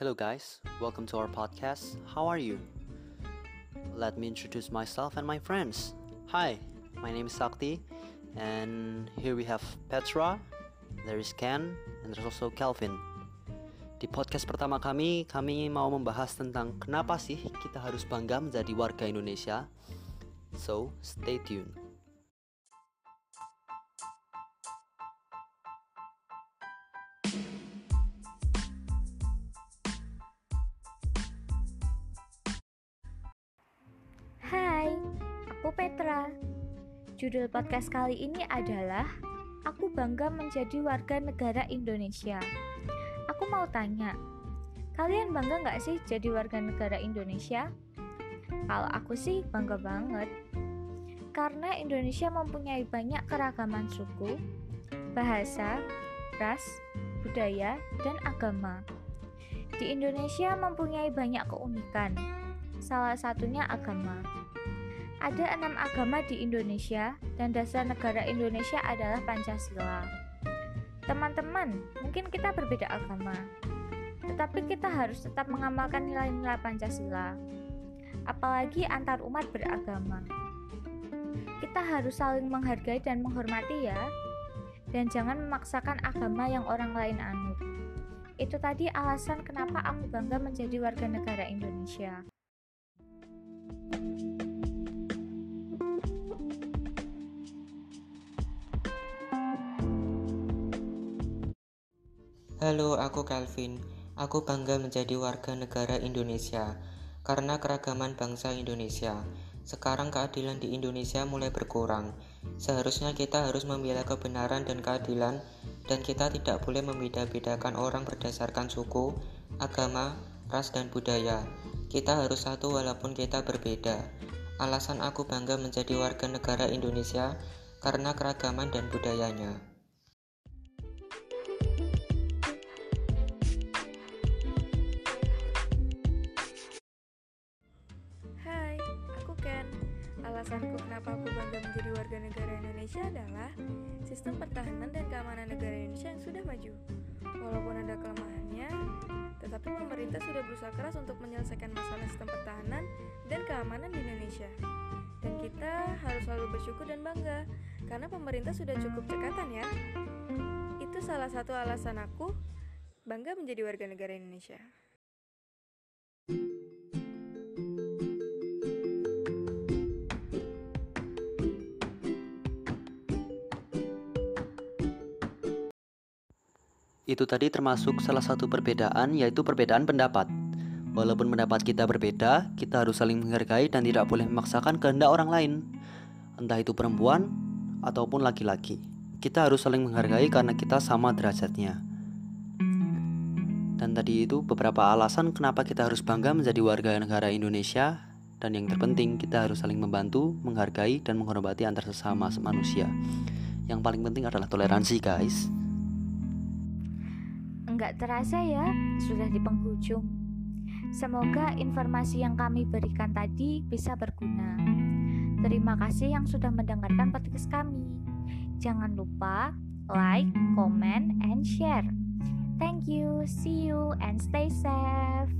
Hello, guys. Welcome to our podcast. How are you? Let me introduce myself and my friends. Hi, my name is Sakti, and here we have Petra, there is Ken, and there's also Calvin. Di podcast pertama kami, kami mau membahas tentang kenapa sih kita harus bangga menjadi warga Indonesia. So, stay tuned. Petra. Judul podcast kali ini adalah Aku bangga menjadi warga negara Indonesia. Aku mau tanya, kalian bangga nggak sih jadi warga negara Indonesia? Kalau aku sih bangga banget. Karena Indonesia mempunyai banyak keragaman suku, bahasa, ras, budaya, dan agama. Di Indonesia mempunyai banyak keunikan, salah satunya agama. Ada enam agama di Indonesia, dan dasar negara Indonesia adalah Pancasila. Teman-teman, mungkin kita berbeda agama, tetapi kita harus tetap mengamalkan nilai-nilai Pancasila, apalagi antar umat beragama. Kita harus saling menghargai dan menghormati, ya, dan jangan memaksakan agama yang orang lain anut. Itu tadi alasan kenapa aku bangga menjadi warga negara Indonesia. Halo, aku Calvin. Aku bangga menjadi warga negara Indonesia karena keragaman bangsa Indonesia. Sekarang keadilan di Indonesia mulai berkurang. Seharusnya kita harus membela kebenaran dan keadilan dan kita tidak boleh membeda-bedakan orang berdasarkan suku, agama, ras dan budaya. Kita harus satu walaupun kita berbeda. Alasan aku bangga menjadi warga negara Indonesia karena keragaman dan budayanya. Alasanku kenapa aku bangga menjadi warga negara Indonesia adalah sistem pertahanan dan keamanan negara Indonesia yang sudah maju. Walaupun ada kelemahannya, tetapi pemerintah sudah berusaha keras untuk menyelesaikan masalah sistem pertahanan dan keamanan di Indonesia. Dan kita harus selalu bersyukur dan bangga karena pemerintah sudah cukup cekatan ya. Itu salah satu alasan aku bangga menjadi warga negara Indonesia. Itu tadi termasuk salah satu perbedaan, yaitu perbedaan pendapat. Walaupun pendapat kita berbeda, kita harus saling menghargai dan tidak boleh memaksakan kehendak orang lain, entah itu perempuan ataupun laki-laki. Kita harus saling menghargai karena kita sama derajatnya. Dan tadi itu beberapa alasan kenapa kita harus bangga menjadi warga negara Indonesia dan yang terpenting kita harus saling membantu, menghargai dan menghormati antar sesama manusia. Yang paling penting adalah toleransi, guys. Enggak terasa ya, sudah di penghujung. Semoga informasi yang kami berikan tadi bisa berguna. Terima kasih yang sudah mendengarkan podcast kami. Jangan lupa like, comment, and share. Thank you, see you, and stay safe.